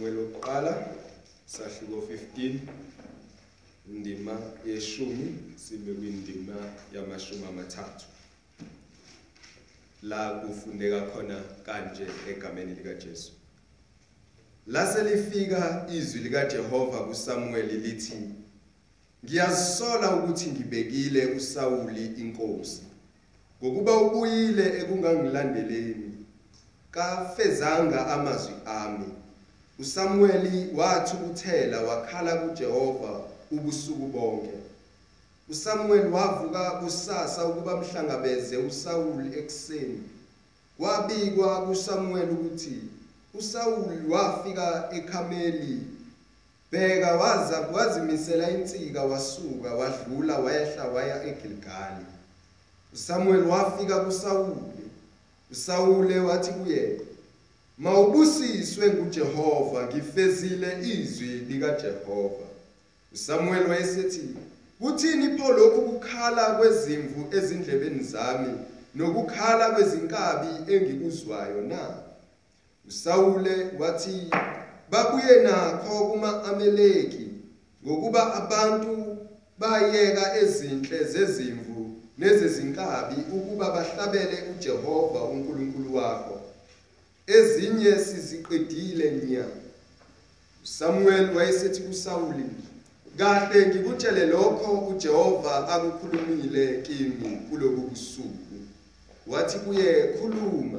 uSamuel wokuqala sahluko 15 indima yeshumi sibe kwindima yamashumi amathathu. La kufundeka khona kanje egameni lika Jesu lase lifika izwi lika Jehova kuSamuel lithi Ngiyazisola ukuthi ngibekile uSawuli inkosi. Ngokuba ubuyile ekungangilandeleni kafezanga amazwi ami. uSamueli wathukuthela wakhala kuJehova ubusuku bonke. uSamuel wavuka kusasa ukuba mhlangabeze uSawuli ekseni kwabikwa kuSamuel ukuthi uSawuli wafika eKhameli. Bheka waza wazimisela insika wasuka wadlula wayehla waya eGilgali. uSamuel wafika kuSawuli uSawule wathi kuye Mawubusiswe nguJehova ngifezile izwi likaJehova. uSamuel wayesethi Kuthini pho lokhu kukhala kwezimvu ezindlebeni zami nokukhala kwezinkabi engikuzwayo na? uSawule wathi babuye nakho kuma-Amaleki ngokuba abantu bayeka ezinhle zezimvu nezezinkabi ukuba bahlabele uJehova uNkulunkulu wakho. Ezinye siziqedile nya. Samuel wayesethi kuSawuli kahle ngikutshele lokho uJehova akukhulumile kimi kulobu busuku. Wathi kuye khuluma.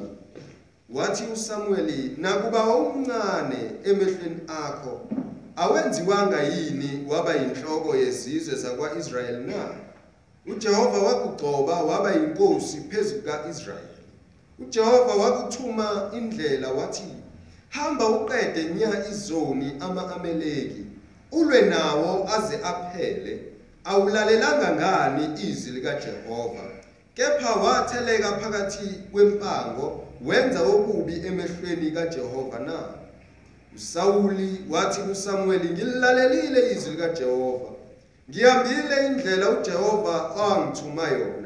Wathi uSamuel nakuba umncane emehlweni akho awenziwanga yini waba yinhloko yezizwe zakwaIsrayeli na? uJehova wakugcoba waba yinkosi phezu kaIsrayeli uJehova wakuthuma indlela wathi hamba uqede nya izoni ama-Amaleki ulwe nawo aze aphele. Awulalelanga ngani izwi likaJehova? Kepha watheleka phakathi kwempango wenza okubi emehlweni kaJehova na? uSawuli wathi kuSamuel ngililalelile izwi likaJehova. Ngihambile indlela uJehova angithuma yona.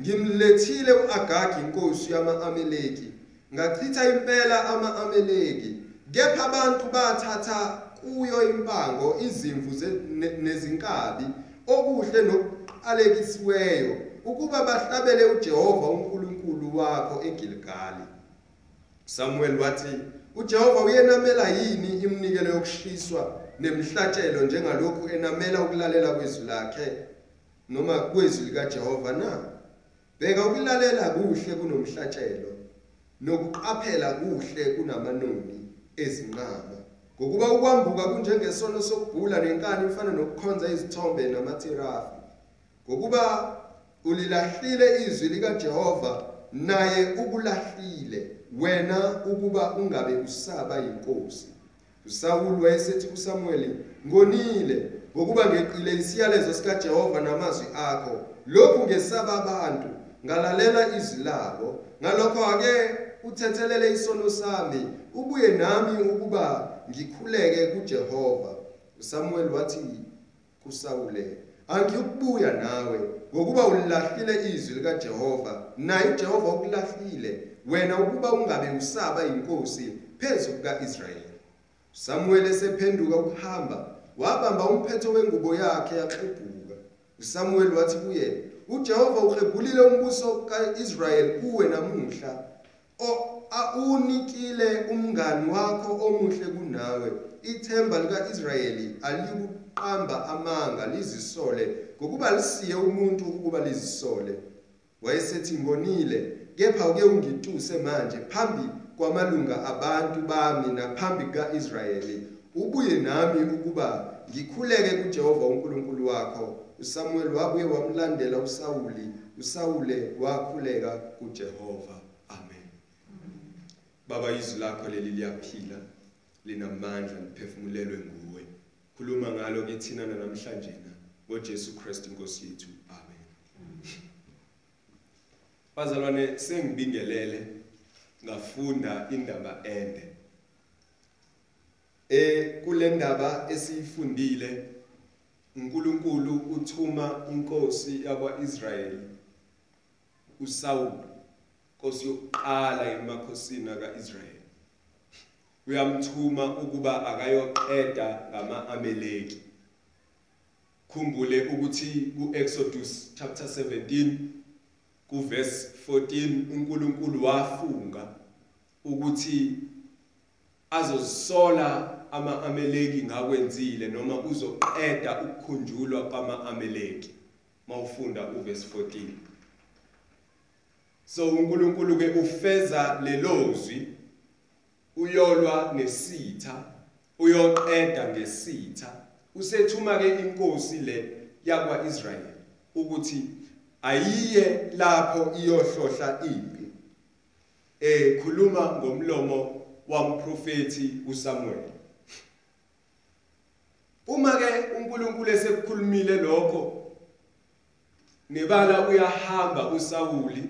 Ngimlethile uAgagi inkosi yama-Amaleki. Ngachitha impela ama-Amaleki kepha abantu bathatha kuyo impango izimvu nezinkabi okuhle nokuqalekisiweyo ukuba bahlabele uJehova uNkulunkulu wakho eGilgali Samuel wathi uJehova uyenamela yini iminikelo yokushiswa nemihlatshelo njengalokhu enamela ukulalela kwezwi lakhe noma kwezwi likaJehova na? Bheka ukulalela kuhle kunomhlatshelo nokuqaphela kuhle kunamanoni ezinqama ngokuba ukwambuka kunjengesono sokubhula nenkani ifana nokukhonza izithombe namathirafi ngokuba ulilahlile izwi likaJehova naye ukulahlile wena ukuba ungabe usaba inkosi. uSawuli wayesethi kuSamuel ngonile ngokuba ngeqile isiyalezo sikaJehova namazwi akho lokhu ngesaba abantu ngalalela izwi labo ngalokho ake uthethelele isono sami. Ubuye nami ukuba ngikhuleke kuJehova. uSamuel wathi kuSawule angiyukubuya nawe ngokuba ulilahlile izwi likaJehova. Naye uJehova ukulahlile. Wena ukuba ungabe usaba inkosi phezu kukaIsrayeli. Samuel esephenduka ukuhamba wabamba umphetho wengubo yakhe yaxebuka uSamuel wathi kuye uJehova ukhebulile umbuso kaIsrayeli kuwe namuhla awunikile umngani wakho omuhle kunawe. Ithemba likaIsrayeli alikuqamba amanga lizisole ngokuba lisiye umuntu ukuba lizisole. Wayesethi ngonile kepha uke ungituse manje phambi kwamalunga abantu bami naphambi kaIsrayeli. Ubuye nami ukuba ngikhuleke kuJehova uNkulunkulu wakho. uSamuel wabuye wamlandela uSawuli uSawule wakhuleka kuJehova. Amen. Baba izwi lakho leli liyaphila linamandla liphefumulelwe nguwe. Khuluma ngalo kithina namhlanje na ngoJesu Kristu inkosi yethu. Amen. Bazalwane sengibingelele ngafunda indaba ende. Eh kule ndaba esiyifundile uNkulunkulu uthuma inkosi yakwaIsrayeli uSawuli inkosi yokuqala emakhosini akaIsrayeli. Uyamthuma ukuba akayoqeda ngama-ameleki khumbule ukuthi ku-exodus chapter 17 kuverse 14 uNkulunkulu wafunga ukuthi azozisola ama-ameleki ngakwenzile noma uzoqeda ukukhunjulwa kwama-ameleki mawufunda uverse 14 so uNkulunkulu ke ufeza lelozwi uyolwa nesitha uyoqeda ngesitha. Usethuma ke inkosi le yakwaIsrayeli ukuthi ayiye lapho iyohlohla impi. Eh khuluma ngomlomo wamprofeti uSamuel uma ke uNkulunkulu esekukhulumile lokho nebala uyahamba uSawuli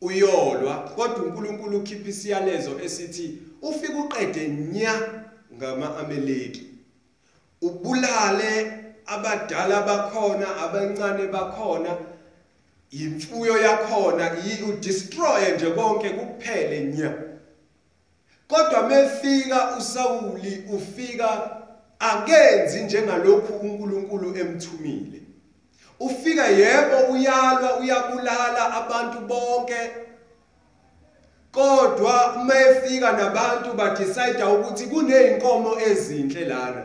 uyolwa kodwa uNkulunkulu ukhipha isiyalezo esithi ufike uqede nya ngama-ameleki ubulale abadala bakhona abancane bakhona imfuyo yakhona udestroye nje konke kuphele nya. Kodwa mefika uSawuli ufika akenzi njengalokhu uNkulunkulu emthumile. Ufika yebo uyalwa uyabulala abantu bonke. Kodwa uma efika nabantu badecide ukuthi kuneyinkomo ezinhle lana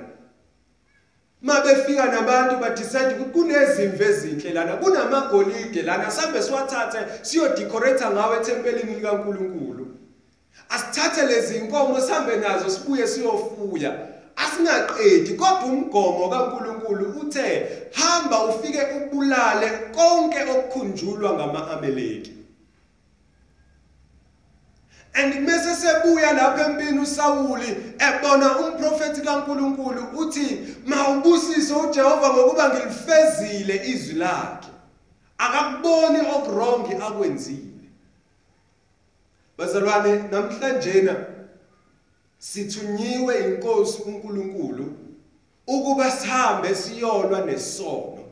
mabefika nabantu badecide ukuthi kunezimvu ezinhle lana kunamagolide lana sambe siwathathe siyodecorate ngawe ethempelini likaNkuluNkulu. Asithathe lezi inkomo sambe nazo sibuye siyofuya. Asingaqedi kodwa umgomo kaNkuluNkulu uthe hamba ufike ubulale konke okukhunjulwa ngama-Amaleki. And mase sebuya lapha empini uSawuli ebona umprofeti kaNkuluNkulu uthi mawubusise uJehova ngokuba ngilifezile izwi lakhe. Akakuboni okurongi akwenzile bazalwane namhlanje na sithunyiwe inkosi uNkulunkulu ukuba sihambe siyolwa nesono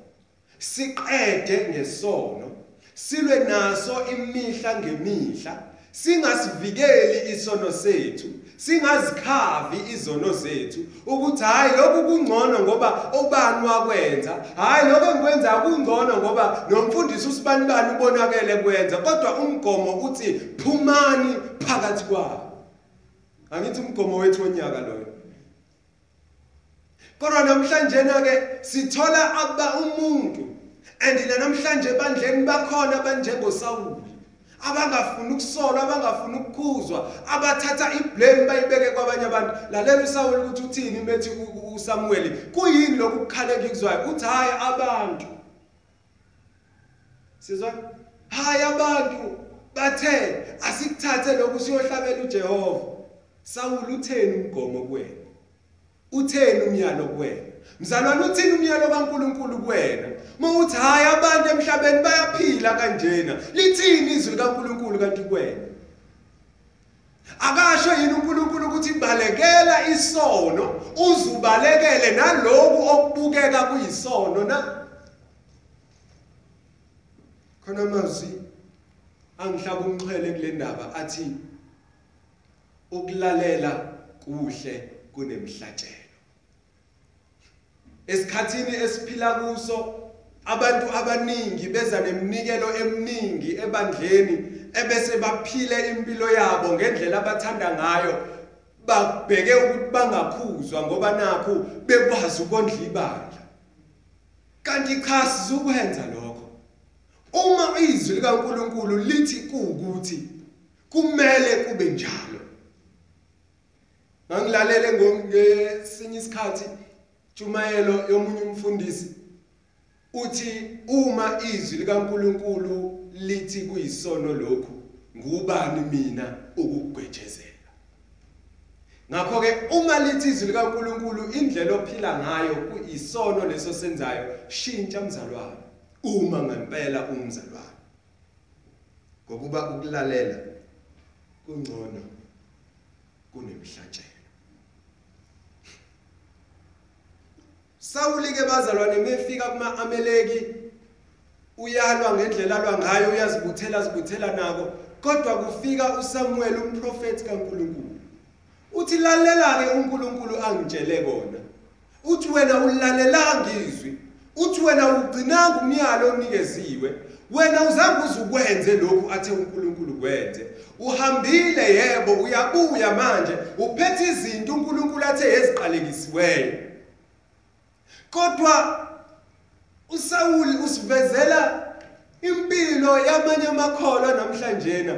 siqede ngesono silwe naso imihla ngemihla singasivikeli isono sethu singazikhavi izono zethu ukuthi hayi lokhu kungcono ngoba ubani wakwenza hayi lokho engikwenza kungcono ngoba nomfundisi usibani bani ubonakele kwenza kodwa umgomo uthi phumani phakathi kwabo. Angithi umgomo wethu wonyaka loyo. Kodwa namhlanje na ke sithola aba umuntu and namhlanje ebandleni bakhona abanjengosawuli abangafuni ukusolwa abangafuni ukukhuzwa abathatha iblame bayibeke kwabanye abantu. Lalela uSawuli ukuthi uthini methi uSamuel kuyini lokukhaleka ikuzwayo uthi hayi abantu. Sizwa? Hayi abantu bathe asikuthathe lokhu siyohlabela uJehova. Sawuli utheni umgomo kuwena utheni umyalo kuwena mzalwane uthini umyalo kaNkuluNkulu kuwena Mawuthi hayi abantu emhlabeni bayaphila kanjena. Lithini izwi likaNkuluNkulu kanti kuwena? Akasho yini uNkulunkulu ukuthi balekela isono uzubalekele naloku okubukeka kuyisono na? Khona amazwi angihlaba umxhele kule ndaba athi ukulalela kuhle kunemhlatshelo. Esikhathini esiphila kuso abantu abaningi beza neminikelo eminingi ebandleni ebese baphile impilo yabo ngendlela abathanda ngayo. Babheke ukuthi bangakhuzwa ngoba nakho bekwazi ukondla ibandla. Kanti cha sizukwenza lokho. Uma izwi likaNkuluNkulu lithi kuukuthi kumele kube njalo. Ngangilalele ngesinye isikhathi Jumayelo yomunye umfundisi uthi uma izwi likaNkuluNkulu lithi kuyisono lokhu ngubani mina ukugwejezela ngakho ke uma lithi izwi likaNkuluNkulu indlela ophila ngayo kuyisono leso senzayo shintsha mzalwane uma ngempela umzalwane. Ngokuba ukulalela kungcono kunemhlatshelo Sawuli ke bazalwane mefika kuma Amaleki uyalwa ngendlela alwa ngayo uyazibuthela zibuthela nako. Kodwa kufika uSamuel umprofeti kaNkuluNkulu. Uthi lalela ke uNkulunkulu angitshele kona. Uthi wena ulalelanga izwi. Uthi wena ugcinanga umyalo onikeziwe. Wena uzange uzukwenze lokhu athe uNkulunkulu kwenze. Uhambile yebo uyabuya manje uphethe izinto uNkulunkulu athe eziqalekisiweyo. Kodwa uSawuli usivezela impilo yamanye amakholwa namhlanje na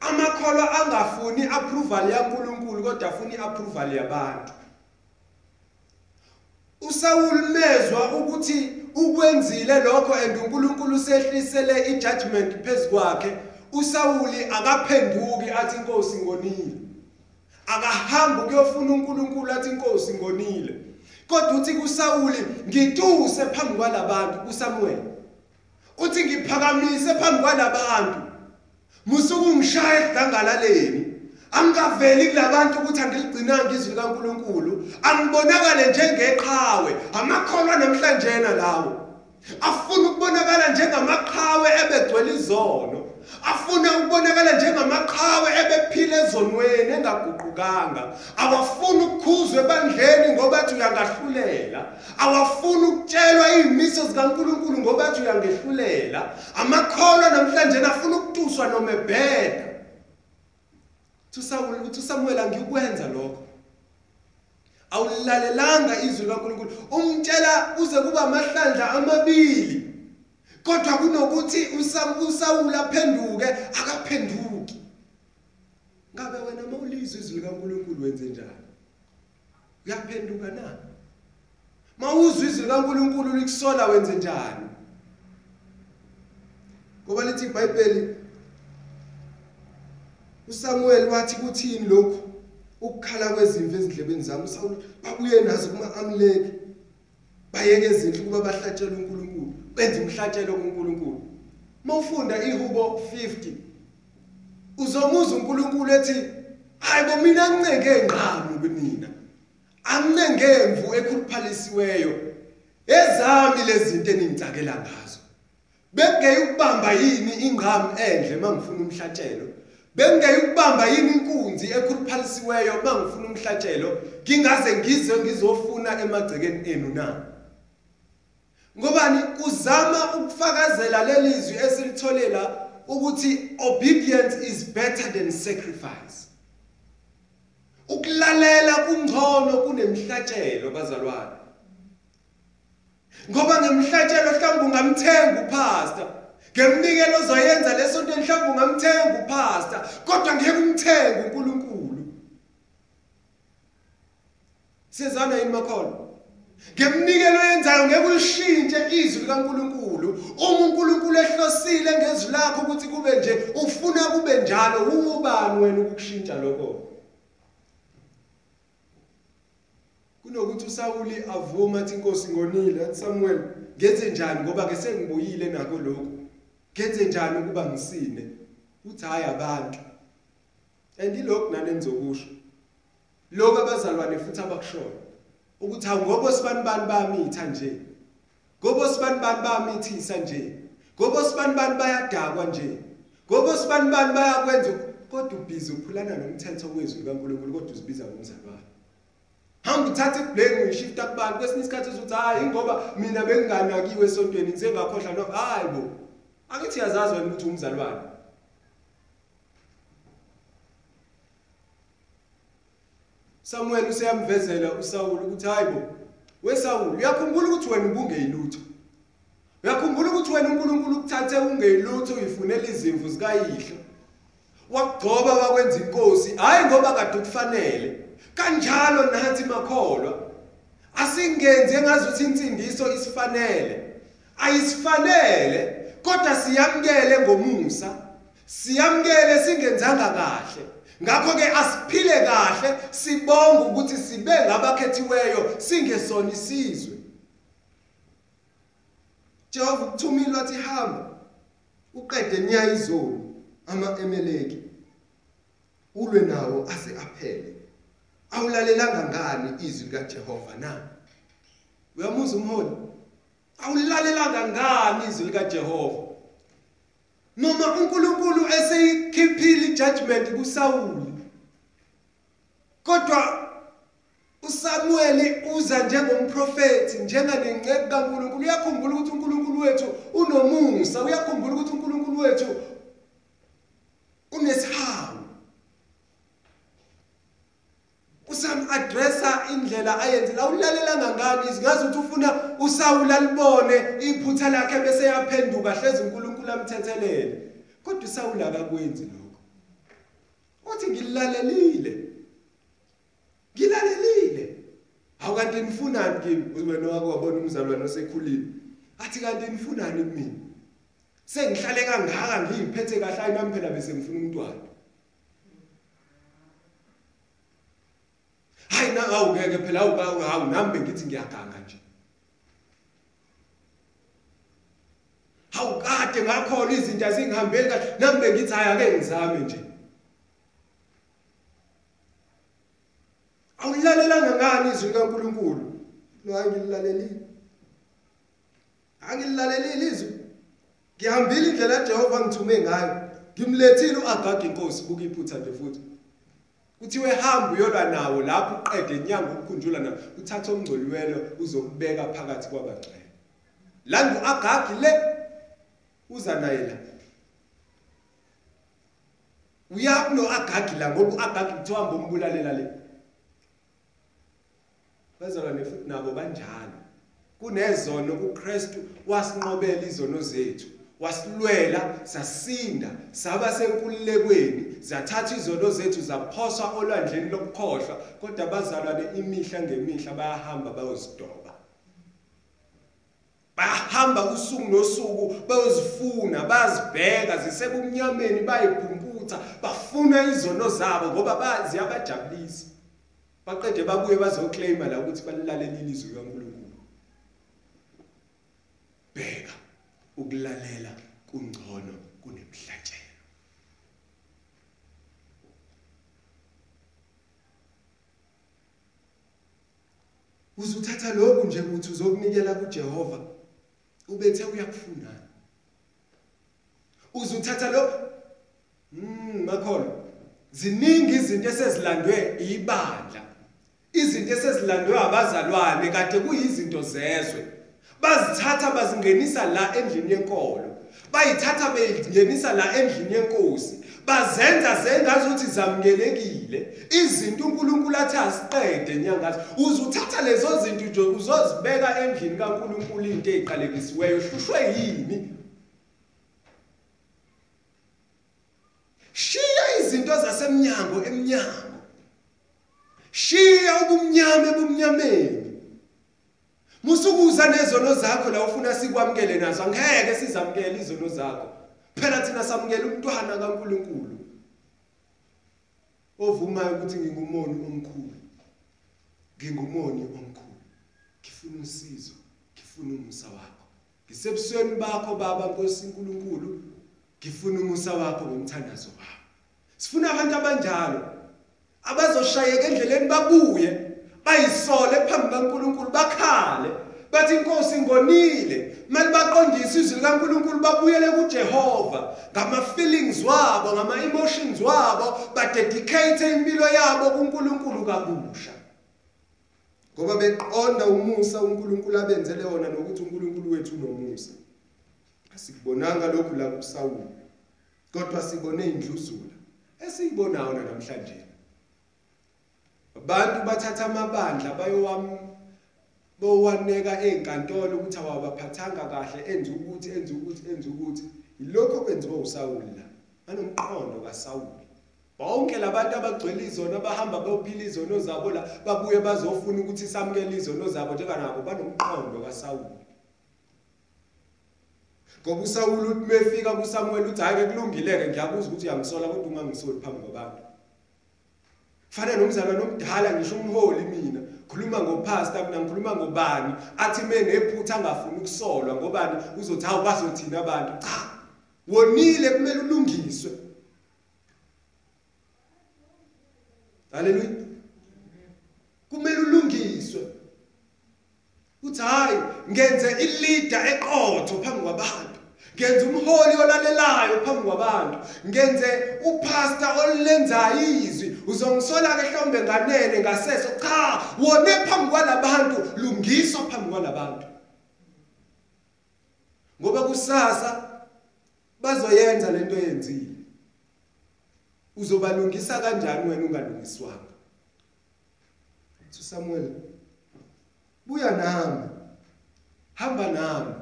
amakholwa angafuni approval yaNkulunkulu kodwa afuna iapproval yabantu. uSawuli mezwa ukuthi ukwenzile lokho and uNkulunkulu usehlisele ijudgment phezukwakhe uSawuli akaphenduki athi inkosi ngonile. Akahambi kuyofuna uNkulunkulu athi inkosi ngonile. Kodwa uthi kuSawuli ngituse phambi kwalabantu kuSamuel uthi ngiphakamise phambi kwalabantu. Musuku ngishaya edangalaleni. Angikaveli kulabantu ukuthi angiligcinanga izwi likaNkuluNkulu. Angibonakale njengeqhawe amakholwa namhlanje lawo. Afuna ukubonakala njengamaqhawe ebegcwele izono afuna ukubonakala njengamaqhawe ebephila ezonweni engaguqukanga awafuni ukukhuzwa ebandleni ngoba athi uyangahlulela awafuni ukutshelwa izimiso zikaNkuluNkulu ngoba athi uyangehlulela amakholwa namhlanje afuna ukutuswa noma ebheda. Tusawuli uthi uSamuel angikwenza lokho. Awulalelanga izwi likaNkuluNkulu. Umtshela uze kuba amahlandla amabili kodwa kunokuthi uSawuli aphenduke akaphenduki. Ngabe wena mawulizwe izwi likaNkuluNkulu wenze njani? Uyaphenduka na? Mawuzwa izwi likaNkuluNkulu likusola wenze njani? Ngoba lithi iBhayibheli uSamuel wathi kuthini lokhu? Ukukhala kwezimvu ezindlebeni zami. uSawuli babuye nazo kuma amleki bayeke ezinhle kuba bahlatshele uNkulunkulu benze umhlatshelo kuNkulunkulu. Mawufunda ihubo 50 uzomuza uNkulunkulu ethi hayibo mina ngincenge ngqamu kunina. Angincengemvu ekhuluphalisiweyo. Ezami lezi zinto eningicakela ngazo. Bengeke ukubamba yini ingqamu enhle mangifuna umhlatshelo? Bengeke ukubamba yini inkunzi ekhuluphalisiweyo mangifuna umhlatshelo? Ngingaze ngize ngizofuna emagcekeni enu na? Ngobani? Uzama ukufakazela lelizwi esilitholela ukuthi obedience is better than sacrifice. Ukulalela kungcono kunemhlatshelo bazalwane. Ngoba ngemhlatshelo mhlawumbe ungamthenga upastor. Ngemnikelo ozoyenza lesonto mhlawumbe ungamthenga upastor kodwa ngeke umthenga uNkulunkulu. Sizana yini makholo ngemnikelo yenzayo ngeke ulishintshe izwi likaNkuluNkulu. Uma uNkulunkulu ehlosile ngezwi lakho ukuthi kube nje ufuna kube njalo ubani wena ukukushintsha lokho? Kunokuthi uSawuli avuma athi inkosi ngonile. Athi Samuel ngenze njani? Ngoba ke sengibuyile nako lokho ngenze njani ukuba ngisine? Uthi hayi abantu. Andilokhu nani engizokusho lokho abazalwane futhi abakushoyo ukuthi awungobo sibani bani bayamitha nje? Ngobo sibani bani bayamithisa nje? Ngobo sibani bani bayadakwa nje? Ngobo sibani bani bayakwenza kodwa ubhizi uphulana nomthetho wezwi likaNkulunkulu kodwa uzibiza ngomzalwane Hamba uthatha iblame uyishifta kubantu. Kwesinye isikhathi uthi hayi ngoba mina benginganakiwe esontweni ngize ngakhohlwa no hayi bo. Angithi yazazi wena ukuthi umzalwane Samuel useyamvezela uSawuli ukuthi hayibo weSawuli uyakhumbula ukuthi wena ubungeyilutho? Uyakhumbula ukuthi wena uNkulunkulu ukuthathe ungeyilutho uyifunela izimvu zikayihlo? Wakugcoba wakwenza inkosi hayi ngoba kade kufanele. Kanjalo nathi makholwa asingenzi engazuthi insindiso isifanele. Ayisifanele. Kodwa siyamkele ngomusa siyamkele singenzanga kahle. Ngakho ke asiphile kahle sibonga ukuthi sibe ngabakhethiweyo singesona isizwe Jehova ukuthumile wathi hamba uqede nya izulu ama-emeleki ulwe nawo ase aphele. Awulalelanga ngani izwi likaJehova na? Uyamuza umholi? Awulalelanga ngani izwi likaJehova? Noma uNkulunkulu eseyikhiphile ijudgment kuSawuli kodwa uSamuel uza njengomprofeti njenganengcebo kaNkuluNkulu. Uyakhumbula ukuthi uNkulunkulu wethu unomusa uyakhumbula ukuthi uNkulunkulu wethu uneshawu indlela ayenzile awulalelanga ngani? Izingazi ukuthi ufuna usawula libone iphutha lakhe bese yaphenduka hlezi uNkulunkulu amthethelele. Kodwa usawula akakwenzi lokho. Uthi ngilalelile. Ngilalelile. Awu kanti nifunani kimi? Wena wake wabona umzalwane osekhulile. Athi kanti nifunani kumina sengihlale kangaka ngiyiphethe kahle ayinami phela bese ngifuna umntwana. Hayi na awungeke phela awu hawu nami bengithi ngiyaganga nje. Hawu kade ngakhona izinto azingihambeli kahle nami bengithi hayi ake ngizame nje. Awulalelanga ngani izwi likaNkuluNkulu? Lo angililalelile angililalelile izwi. Ngihambile indlela kaJehova ngithume ngayo. Ngimlethile uAgagi inkosi buka iphutha nje futhi. Kuthiwe hamba uyolwa nawo lapho uqede inyanga ukukhunjula na uthatha omngcoliwelo uzokubeka phakathi kwabangcwele la nguAgagi le uza naye la. Uyapi no Agagi la ngoba uAgagi kuthiwa mbombulalela le. Bazalwane futhi nabo banjalo. Kunezono kuKristu wasinqobela izono zethu. Wasilwela sasinda saba senkululekweni zathatha izono zethu zaphoswa olwandleni lokukhohlwa kodwa bazalwane imihla ngemihla bayahamba bayozidoba. Bahamba usuku nosuku bayozifuna bazibheka zisebumnyameni bayiphumputha bafuna izono zabo ngoba bazi abajabulisa baqede babuye bazoclaima la ukuthi balilalele ilizwi kaNkulunkulu. Bheka. Ukulalela kungcono kunemhlatshelo uzuthatha lokhu nje ukuthi uzokunikela kuJehova ubethe uyakufunana uzuthatha lokhu mm makholo ziningi izinto esezilandwe ibandla. Izinto esezilandwe abazalwane kade kuyizinto zezwe. Bazithatha bazingenisa la endlini yenkolo bayithatha beyingenisa la endlini yenkosi bazenza zengazuthi zamukelekile. Izinto uNkulunkulu athi asiqede nyangathi uzuthatha lezo zinto nje uzozibeka endlini kaNkulunkulu into eziqalekisiweyo hlushwe yini? Shiya izinto zasemnyango emnyango. Shiya ubumnyama ebumnyameni. Musukuza nezono zakho la ufuna sikwamukele nazo. Angeke sizamukele izono zakho. Phela thina samukela umntwana kaNkuluNkulu. Ovumayo ukuthi ngingumoni omkhulu. Ngingumoni omkhulu. Ngifuna usizo. Ngifuna umusa wakho. Ngisebusweni bakho baba Nkosi uNkulunkulu ngifuna umusa wakho ngomthandazo wakho. Sifuna abantu abanjalo. Abazoshayeka endleleni babuye. Bayisole phambi kaNkuluNkulu bakhale. Bathi inkosi ngonile. Mali baqondisa izwi likaNkuluNkulu babuyele kuJehova. Ngama feelings wabo ngama emotions wabo ba dedicate impilo yabo kuNkulunkulu kabusha. Ngoba beqonda umusa uNkulunkulu abenzele wona nokuthi uNkulunkulu wethu unomusa. Asikubonanga lokhu la kuSawuli kodwa sibone indluzula esiyibonayo namhlanje. Abantu bathatha amabandla bayowam bowaneka ezinkantolo ukuthi awabaphathanga kahle enze ukuthi enze ukuthi enze ukuthi. Yilokho kwenziwa uSawuli la. Anomqondo kaSawuli. Bonke labantu abagcwele izona abahamba bayophila izono zabo la babuye bazofuna ukuthi samukele izono zabo njenganabo. Banomqondo kaSawuli. Ngoba uSawuli uthi mefika kuSamuel uthi hayi ke kulungileke ngiyabuza ukuthi uyangisola kodwa ungangisoli phambi kwabantu. Fana nomzalwane omdala ngisho umholi mina. Khuluma ngopastor mina ngikhuluma ngobani? Athi menephutha angafuni ukusolwa ngobani? Uzothi hawu bazothina abantu. Cha wonile kumele ulungiswe. Haleluya kumele ulungiswe. Uthi hayi ngenze ileader eqotho phambi kwabantu ngenze umholi olalelayo phambi kwabantu. Ngenze upastor olenzayo izwi. Uzongisola ke mhlawumbe nganene ngaseso. Cha wone phambi kwalabantu lungiswa phambi kwalabantu. Ngoba kusasa bazoyenza lento eyenzile uzobalungisa kanjani wena ungalungiswanga? Samuel buya nami. Hamba nami.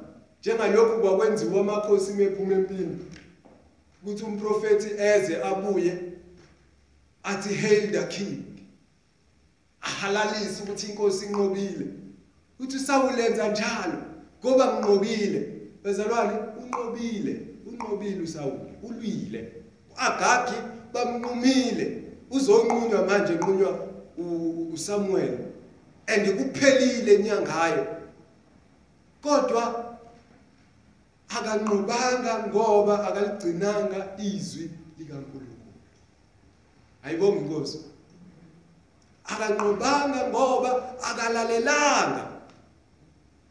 Njengalokhu kwakwenziwa amakhosi mephuma empini ukuthi umprofeti eze abuye athi hail the king. Ahalalise ukuthi inkosi inqobile. Uthi sawulenza njalo ngoba nginqobile bezalwane unqobile unqobile uSawuli ulwile. uAgagi bamnqumile uzonqunywa manje nqunywa uSamuel and kuphelile inyangayo kodwa akanqobanga ngoba akaligcinanga izwi likaNkulunkulu. Ayibonga inkosi akanqobanga ngoba akalalelanga.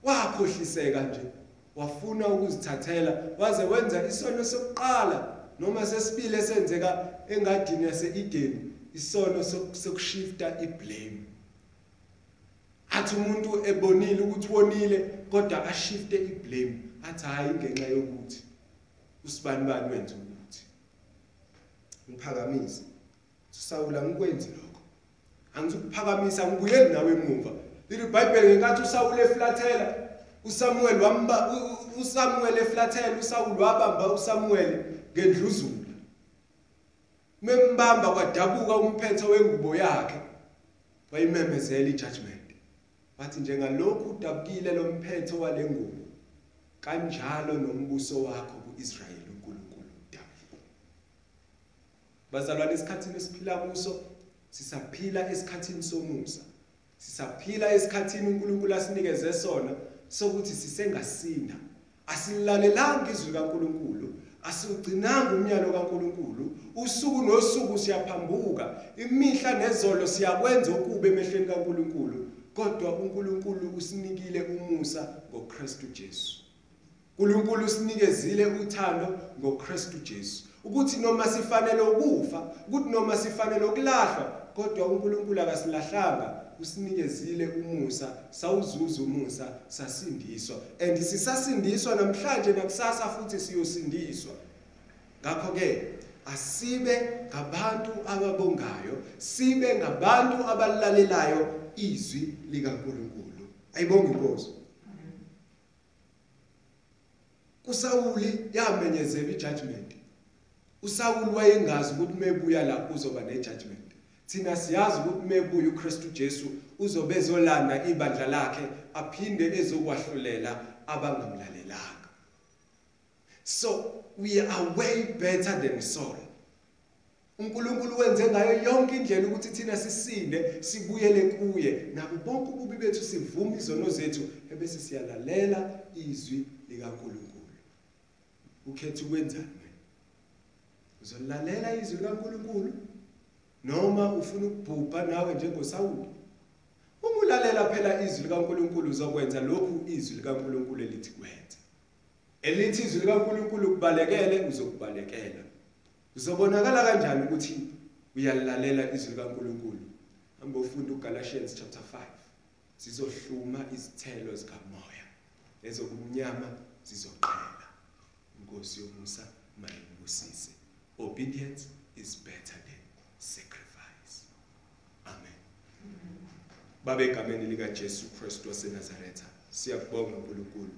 Wakhohliseka nje wafuna ukuzithathela waze wenza isono sokuqala noma sesibili esenzeka engadini yaseEden isono sokushifta iblame. Athi umuntu ebonile ukuthi wonile kodwa ashifte iblame. Athi hayi ngenxa yokuthi usibani bani wenza ukuthi? Ngiphakamise. Usawula ngikwenzi lokho. Angizukuphakamisa ngibuyeli nawe emuva. Lithi iBhayibheli ngenkathi usawule eflathela uSamuel wamba uSamuel eflathela uSawuli wabamba uSamuel ngendluzula. Membamba kwadabuka umphetho wengubo yakhe wayimemezela ijudgment. Wathi njengalokhu udabukile lo mphetho walengubo kanjalo nombuso wakho kuIsrayeli uNkulunkulu uDavide bazalwane esikhathini esiphila kuso sisaphila esikhathini somusa. Sisaphila esikhathini uNkulunkulu asinikeze sona sokuthi sisengasinda. Asilalelanga izwi kaNkulunkulu asiwugcinanga umyalo kaNkulunkulu. Usuku nosuku siyaphambuka imihla nezolo siyakwenza okubi emehlweni kaNkulunkulu. Kodwa uNkulunkulu usinikile umusa ngoKristu Jesu. uNkulunkulu usinikezile uthando ngoKristu Jesu. Ukuthi noma sifanele ukufa ukuthi noma sifanele ukulahlwa kodwa uNkulunkulu akasilahlanga usinikezile umusa sawuzuza umusa sasindiswa. And sisasindiswa namhlanje nakusasa futhi siyosindiswa. Ngakho ke asibe ngabantu ababongayo sibe ngabantu abalalelayo izwi likaNkulunkulu. Ayibonge inkosi uSawuli yamenyezela ijudgment. uSawuli wayengazi ukuthi mebuya la uzoba nejudgment. Thina siyazi ukuthi mebuya uKristu Jesu uzobe ezolanda ibandla lakhe aphinde ezokwahlulela abangamlalelanga. So we are way better than Saul. uNkulunkulu wenze ngayo yonke indlela ukuthi thina sisinde sibuyele kuye. Nabo bonke ububi bethu sivume izono zethu ebese siyalalela izwi likaNkulunkulu. Ukhetha ukwenzani? Uzolalela izwi likaNkuluNkulu noma ufuna ukubhubha nawe njengosawuli? Uma ulalela phela izwi likaNkuluNkulu uzokwenza lokhu izwi likaNkuluNkulu elithi kwenze elithi izwi likaNkuluNkulu kubalekele uzokubalekela. Uzobonakala kanjani ukuthi uyalalela izwi likaNkuluNkulu? Hamba ufunda uGalatians chapter 5 sizohluma izithelo zikamoya ezokumnyama zizoqhela. Inkosi yomusa mayibusise obedience is better than sacrifice. Amen. Babe egameni lika Jesu Kristu waseNazaretha siyakubonga uNkulunkulu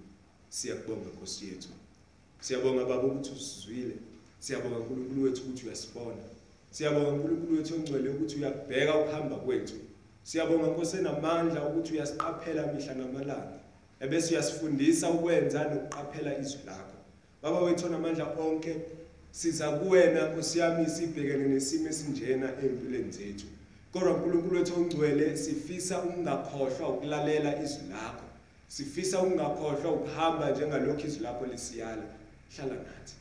siyakubonga Nkosi yethu. Siyabonga baba ukuthi usizwile siyabonga uNkulunkulu wethu ukuthi uyasibona. Siyabonga uNkulunkulu wethu ongcwele ukuthi uyakubheka ukuhamba kwethu. Siyabonga Nkosi enamandla ukuthi uyasiqaphela mihla namalanga ebese uyasifundisa ukwenza nokuqaphela izwi lakho. Baba wethu onamandla onke siza kuwena Nkosi yami sibhekene nesimo esinjena empilweni zethu. Kodwa uNkulunkulu wethu ongcwele sifisa ukungakhohlwa ukulalela izwi lakho. Sifisa ukungakhohlwa ukuhamba njengalokho izwi lakho lisiyala. Hlala nathi.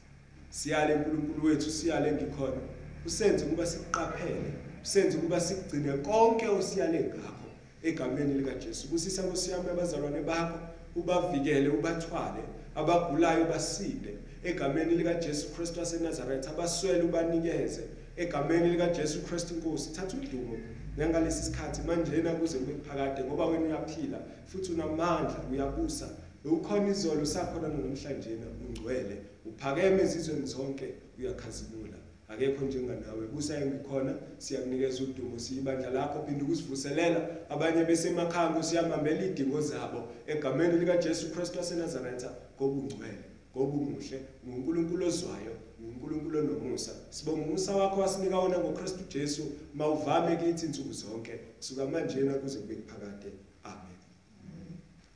Siyale uNkulunkulu wethu siyale ngikhona usenze ukuba siqaphele usenze ukuba sigcine konke osiyale ngakho egameni lika Jesu kusisa nkosiyami abazalwane bakho ubavikele ubathwale. Abagulayo basinde egameni likaJesu Kristu waseNazaretha abaswele ubanikeze. Egameni likaJesu Kristu inkosi thatha udumo ngalesi sikhathi manjena kuze kube phakade ngoba wena uyaphila futhi unamandla uyabusa. Ukhona izolo usakhona namhlanje ungcwele. Uphakeme ezizweni zonke uyakhazimula. Akekho njenganawe. Busa engikhona siyakunikeza udumo siyibandla lakho phinde ukusivuselela abanye besemakhaya siyamambela idingo zabo. Egameni likaJesu Kristu waseNazaretha ngobungcwele ngobumuhle nguNkulunkulu ozwayo nguNkulunkulu onomusa. Sibonga umusa wakho wasinika wona ngoKristu Jesu mawuvame kithi insuku zonke. Kusuka manje na kuze kube kuphakade amen.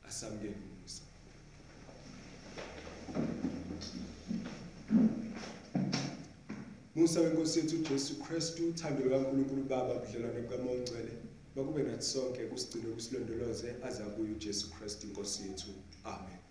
Asamukele umusa. Musa wenkosi yethu uJesu Kristu uthando likaNkulunkulu Baba budlelwane bukaMoya Ongcwele bakube nathi sonke kusigcine kusilondoloze azakuyo uJesu Kristu inkosi yethu. Amen.